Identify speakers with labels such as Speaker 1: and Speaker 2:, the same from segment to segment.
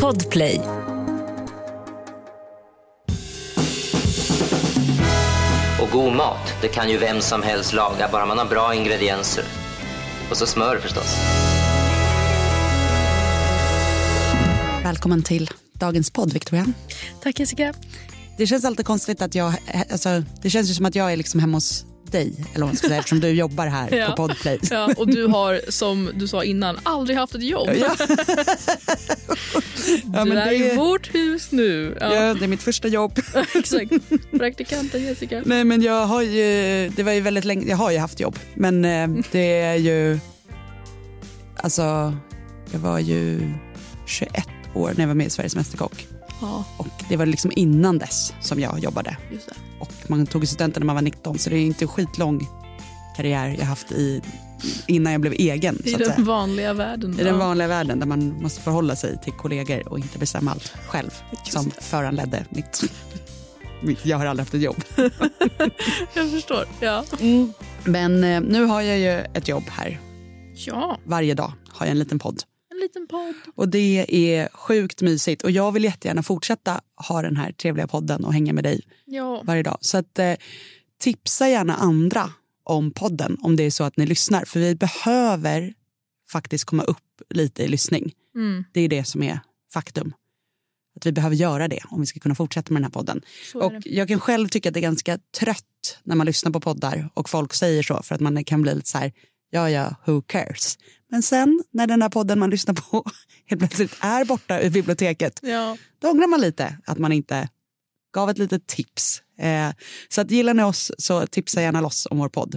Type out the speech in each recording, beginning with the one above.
Speaker 1: Podplay.
Speaker 2: Och god mat, det kan ju vem som helst laga, bara man har bra ingredienser. Och så smör förstås.
Speaker 3: Välkommen till dagens podd, Victoria.
Speaker 4: Tack Jessica.
Speaker 3: Det känns alltid konstigt att jag, alltså, det känns ju som att jag är liksom hemma hos dig, eller vad man ska säga, eftersom du jobbar här
Speaker 4: Ja.
Speaker 3: på Podplay.
Speaker 4: Ja, och du har, som du sa innan, aldrig haft ett jobb.
Speaker 3: Ja. Ja,
Speaker 4: du är
Speaker 3: det-
Speaker 4: i vårt hus nu. Ja,
Speaker 3: Ja, det är mitt första jobb.
Speaker 4: Exakt. Praktikanten Jessica.
Speaker 3: Nej, men jag har ju, det var ju väldigt länge, jag har ju haft jobb, men eh, det är ju, alltså, jag var ju 21 år när jag var med i Sveriges Mästerkock.
Speaker 4: Ja,
Speaker 3: Och det var liksom innan dess som jag jobbade.
Speaker 4: just det.
Speaker 3: Och man tog studenten när man var 19 så det är inte en skitlång karriär jag haft i, innan jag blev egen.
Speaker 4: I den vanliga världen.
Speaker 3: I den
Speaker 4: ja.
Speaker 3: vanliga världen där man måste förhålla sig till kollegor och inte bestämma allt själv. som föranledde mitt, mitt... Jag har aldrig haft ett jobb.
Speaker 4: Jag förstår. Ja.
Speaker 3: Men eh, nu har jag ju ett jobb här.
Speaker 4: ja,
Speaker 3: Varje dag har jag en liten podd.
Speaker 4: En liten podd.
Speaker 3: Och det är sjukt mysigt. Och jag vill jättegärna fortsätta ha den här trevliga podden och hänga med dig
Speaker 4: Ja,
Speaker 3: varje dag. Så att, eh, tipsa gärna andra om podden om det är så att ni lyssnar. För vi behöver faktiskt komma upp lite i lyssning.
Speaker 4: mm,
Speaker 3: Det är det som är faktum. Att vi behöver göra det om vi ska kunna fortsätta med den här podden. Och jag kan själv tycka att det är ganska trött när man lyssnar på poddar och folk säger så för att man kan bli lite så här, ja ja, who cares? Men sen när den här podden man lyssnar på helt plötsligt är borta ur biblioteket,
Speaker 4: Ja,
Speaker 3: då ångrar man lite att man inte gav ett litet tips. Eh, så att gillar ni oss så tipsa gärna loss om vår podd.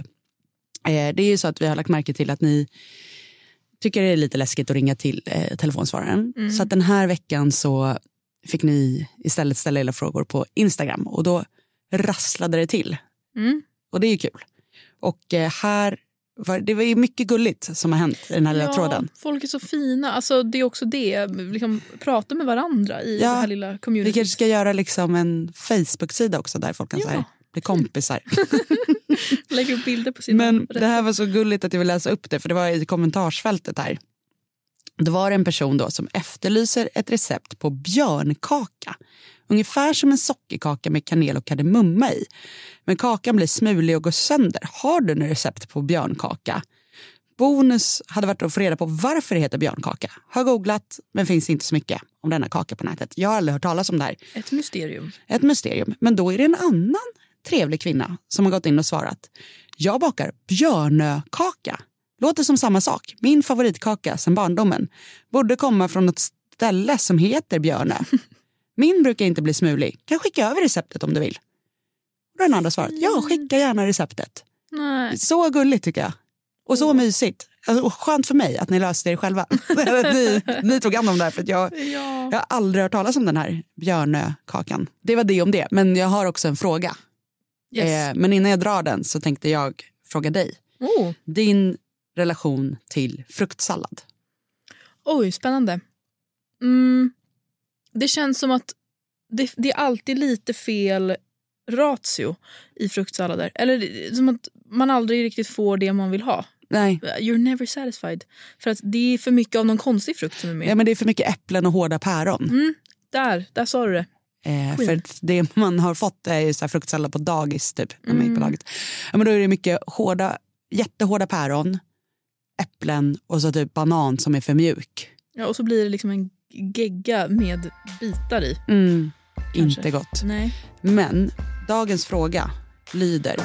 Speaker 3: Eh, det är ju så att vi har lagt märke till att ni tycker det är lite läskigt att ringa till eh, telefonsvararen. Så att den här veckan så fick ni istället ställa era frågor på Instagram och då rasslade det till.
Speaker 4: Mm.
Speaker 3: Och det är ju kul. Och eh, här det var ju mycket gulligt som har hänt i den här lilla
Speaker 4: ja,
Speaker 3: tråden.
Speaker 4: folk är så fina. Alltså, det är också det. Liksom, prata med varandra i
Speaker 3: Ja,
Speaker 4: det här lilla
Speaker 3: Vi
Speaker 4: communityt.
Speaker 3: kanske ska göra liksom en Facebook-sida också där folk kan
Speaker 4: Ja.
Speaker 3: så här, bli kompisar.
Speaker 4: Lägga upp bilder på sina
Speaker 3: Men
Speaker 4: rätter.
Speaker 3: det här var så gulligt att jag vill läsa upp det för det var i kommentarsfältet här. Då var det en person då som efterlyser ett recept på björnkaka. Ungefär som en sockerkaka med kanel och kardemumma i. Men kakan blir smulig och går sönder. Har du något recept på björnkaka? Bonus hade varit att få reda på varför det heter björnkaka. Har googlat men finns inte så mycket om denna kaka på nätet. Jag har aldrig hört talas om det här
Speaker 4: Ett mysterium.
Speaker 3: ett mysterium. Men då är det en annan trevlig kvinna som har gått in och svarat. Jag bakar björnökaka. Låter som samma sak. Min favoritkaka sen barndomen. Borde komma från något ställe som heter Björnö. Min brukar inte bli smulig. Kan skicka över receptet om du vill. Och den andra svarat. Ja, skicka gärna receptet.
Speaker 4: Nej.
Speaker 3: Så gulligt tycker jag. Och så mysigt. Alltså, och skönt för mig att ni löste det själva. ni, ni tog hand om det här för att jag,
Speaker 4: Ja.
Speaker 3: jag har aldrig hört talas om den här björnökakan. Det var det om det. Men jag har också en fråga.
Speaker 4: Yes.
Speaker 3: Eh, men innan jag drar den så tänkte jag fråga dig.
Speaker 4: Oh.
Speaker 3: Din relation till fruktsallad.
Speaker 4: Oj, spännande. Mm, det känns som att det, det är alltid lite fel ratio i fruktsallader. Eller som att man aldrig riktigt får det man vill ha.
Speaker 3: Nej,
Speaker 4: You're never satisfied. För att det är för mycket av någon konstig frukt som är med.
Speaker 3: ja, men det är för mycket äpplen och hårda päron.
Speaker 4: Mm, där, där sa du det.
Speaker 3: Eh, för det man har fått är ju så fruktsallad på dagis. Typ, när man gick
Speaker 4: Mm.
Speaker 3: på dagis. Ja, men då är det mycket hårda, jättehårda päron, äpplen och så typ banan som är för mjuk.
Speaker 4: Ja, och så blir det liksom en gegga med bitar i.
Speaker 3: Mm, inte gott.
Speaker 4: Nej.
Speaker 3: Men dagens fråga lyder.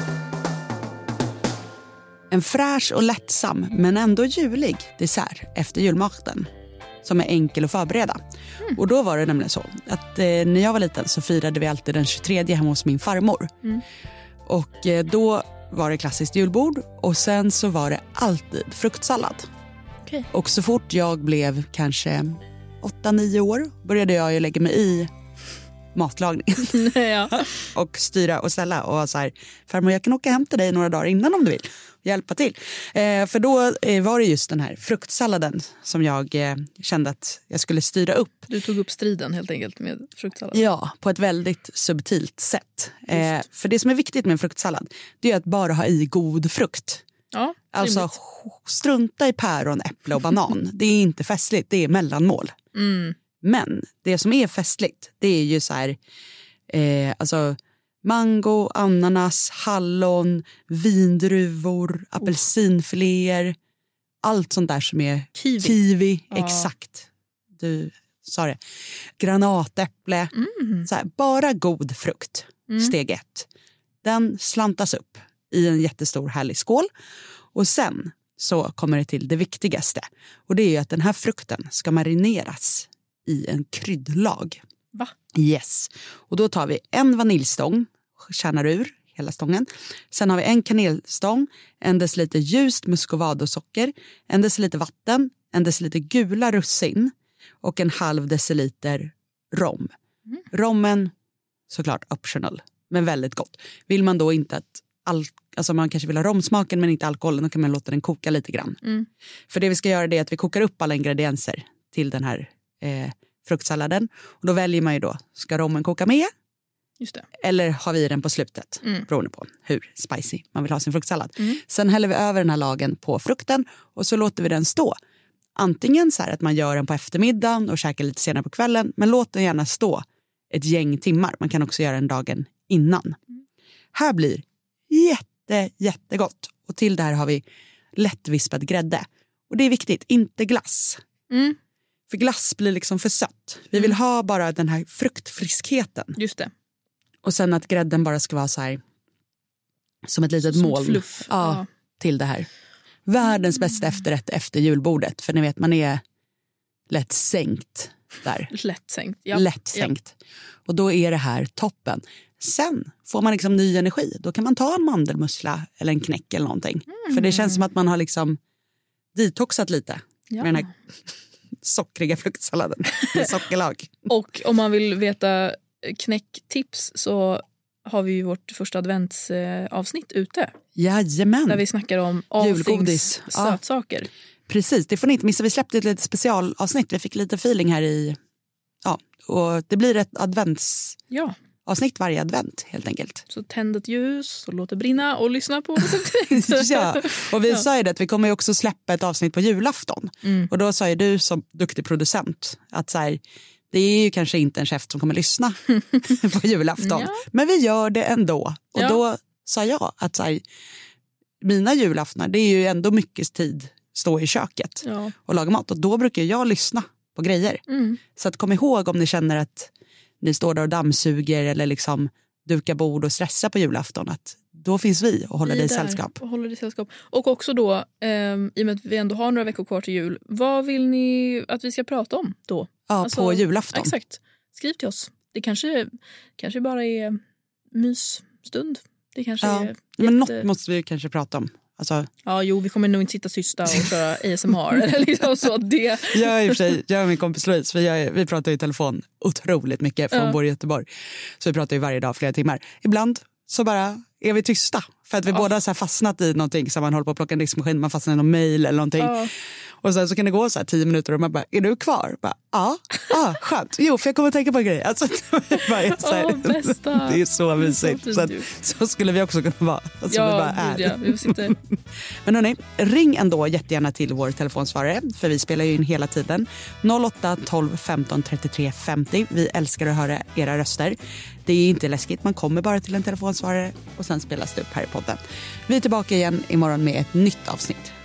Speaker 3: En fräsch och lättsam men ändå julig dessert efter julmaten som är enkel att förbereda. Och då var det nämligen så att eh, när jag var liten så firade vi alltid den 23 hemma hos min farmor.
Speaker 4: Mm.
Speaker 3: Och eh, då var det klassiskt julbord och sen så var det alltid fruktsallad.
Speaker 4: Okej.
Speaker 3: Och så fort jag blev kanske 8-9 år började jag ju lägga mig i matlagning
Speaker 4: ja.
Speaker 3: och styra och ställa och så här, farmor jag kan åka hem till dig några dagar innan om du vill. Hjälpa till. Eh, för då eh, var det just den här fruktsalladen som jag eh, kände att jag skulle styra upp.
Speaker 4: Du tog upp striden helt enkelt med fruktsallad.
Speaker 3: Ja, på ett väldigt subtilt sätt. Eh, för det som är viktigt med en fruktsallad det är att bara ha i god frukt.
Speaker 4: Ja,
Speaker 3: Alltså
Speaker 4: rimligt.
Speaker 3: strunta i päron, äpple och banan. Det är inte festligt, det är mellanmål.
Speaker 4: Mm.
Speaker 3: Men det som är festligt, det är ju så här, eh, alltså mango, ananas, hallon, vindruvor, apelsinfiléer. Allt sånt där som är
Speaker 4: Kiwi. Ja.
Speaker 3: exakt. Du sa det. Granatäpple.
Speaker 4: Mm.
Speaker 3: Så här, bara god frukt, steg ett. Den slantas upp i en jättestor härlig skål. Och sen så kommer det till det viktigaste. Och det är att den här frukten ska marineras i en kryddlag.
Speaker 4: Va?
Speaker 3: Yes. Och då tar vi en vaniljstång, kärnar ur hela stången. Sen har vi en kanelstång, en deciliter ljust muscovadosocker, en deciliter vatten, en deciliter gula russin och en halv deciliter rom. Rommen, såklart optional, men väldigt gott. Vill man då inte att all, alltså man kanske vill ha romsmaken men inte alkoholen, då kan man låta den koka lite grann.
Speaker 4: Mm.
Speaker 3: För det vi ska göra är att vi kokar upp alla ingredienser till den här eh, fruktsalladen. Och då väljer man ju då, ska rommen koka med eller har vi den på slutet?
Speaker 4: Mm.
Speaker 3: Beroende på hur spicy man vill ha sin fruktsallad. Sen häller vi över den här lagen på frukten och så låter vi den stå. Antingen så här att man gör den på eftermiddagen och käkar lite senare på kvällen. Men låt den gärna stå ett gäng timmar. Man kan också göra den dagen innan. Här blir jätte, jättegott. Och till det här har vi lättvispad grädde. Och det är viktigt, inte glass.
Speaker 4: Mm.
Speaker 3: För glass blir liksom för sött. Vi vill ha bara den här fruktfriskheten.
Speaker 4: Just det.
Speaker 3: Och sen att grädden bara ska vara så här som ett litet
Speaker 4: Som ett fluff.
Speaker 3: Ja,
Speaker 4: Ja.
Speaker 3: till det här. Världens bästa efterrätt efter julbordet. För ni vet, man är lätt sänkt där.
Speaker 4: Lätt sänkt. Ja.
Speaker 3: Lätt sänkt. Och då är det här toppen. Sen får man liksom ny energi. Då kan man ta en mandelmussla eller en knäck eller någonting. För det känns som att man har liksom detoxat lite
Speaker 4: Ja.
Speaker 3: med den här sockriga fruktsalladen med sockerlag.
Speaker 4: Och om man vill veta knäcktips så har vi ju vårt första adventsavsnitt ute.
Speaker 3: Jajamän.
Speaker 4: Där vi snackar om
Speaker 3: Julgodis.
Speaker 4: things
Speaker 3: Ja.
Speaker 4: sötsaker.
Speaker 3: Precis, det får ni inte missa. Vi släppte ett litet specialavsnitt. Vi fick lite feeling här i... Ja, och det blir ett adventsavsnitt
Speaker 4: Ja,
Speaker 3: varje advent helt enkelt.
Speaker 4: så tänd ett ljus och låt det brinna och lyssna på receptet.
Speaker 3: ja, och vi
Speaker 4: Ja.
Speaker 3: sa ju det att vi kommer ju också släppa ett avsnitt på julafton.
Speaker 4: Mm.
Speaker 3: Och då sa ju du som duktig producent att så här, det är ju kanske inte en chef som kommer lyssna på julafton.
Speaker 4: Ja.
Speaker 3: Men vi gör det ändå. Och
Speaker 4: Ja.
Speaker 3: då sa jag att så här, mina julaftnar det är ju ändå mycket tid stå i köket och laga mat. Och då brukar jag lyssna på grejer.
Speaker 4: Mm.
Speaker 3: Så att kom ihåg om ni känner att ni står där och dammsuger eller liksom dukar bord och stressar på julafton att då finns vi och håller
Speaker 4: Vi
Speaker 3: dig sällskap.
Speaker 4: Och, håller dig sällskap. och också då, ehm, i och med att vi ändå har några veckor kvar till jul, vad vill ni att vi ska prata om då?
Speaker 3: Ja,
Speaker 4: Alltså,
Speaker 3: på julafton.
Speaker 4: Exakt. Skriv till oss. Det kanske, kanske bara är mysstund. Det kanske
Speaker 3: Ja.
Speaker 4: är
Speaker 3: Men
Speaker 4: jätte-
Speaker 3: något måste vi kanske prata om. Alltså,
Speaker 4: Ja, jo, vi kommer nog inte sitta tysta och köra ASMR. eller liksom så det,
Speaker 3: jag är i och för sig, jag och min kompis Louise, vi, gör, vi pratar i telefon otroligt mycket från
Speaker 4: Ja.
Speaker 3: vår i Göteborg. Så vi pratar ju varje dag flera timmar. Ibland så bara är vi tysta för att vi båda har så fastnat i någonting som man håller på att plocka en diskmaskin, man fastnar i någon mail eller någonting.
Speaker 4: ja,
Speaker 3: Och sen så kan det gå så här tio minuter och man bara, är du kvar? Bara, ja, ah, skönt. Jo, för jag kommer att tänka på en grej. Alltså, bara är så här,
Speaker 4: bästa.
Speaker 3: det är så mysigt. Så, så skulle vi också kunna vara. Alltså, vi bara
Speaker 4: ja,
Speaker 3: är.
Speaker 4: ja, vi sitter,
Speaker 3: Men hörni, ring ändå jättegärna till vår telefonsvarare, för vi spelar ju in hela tiden. 08 12 15 33 50. Vi älskar att höra era röster. Det är inte läskigt, man kommer bara till en telefonsvarare och sen spelas det upp här i podden. Vi är tillbaka igen imorgon med ett nytt avsnitt.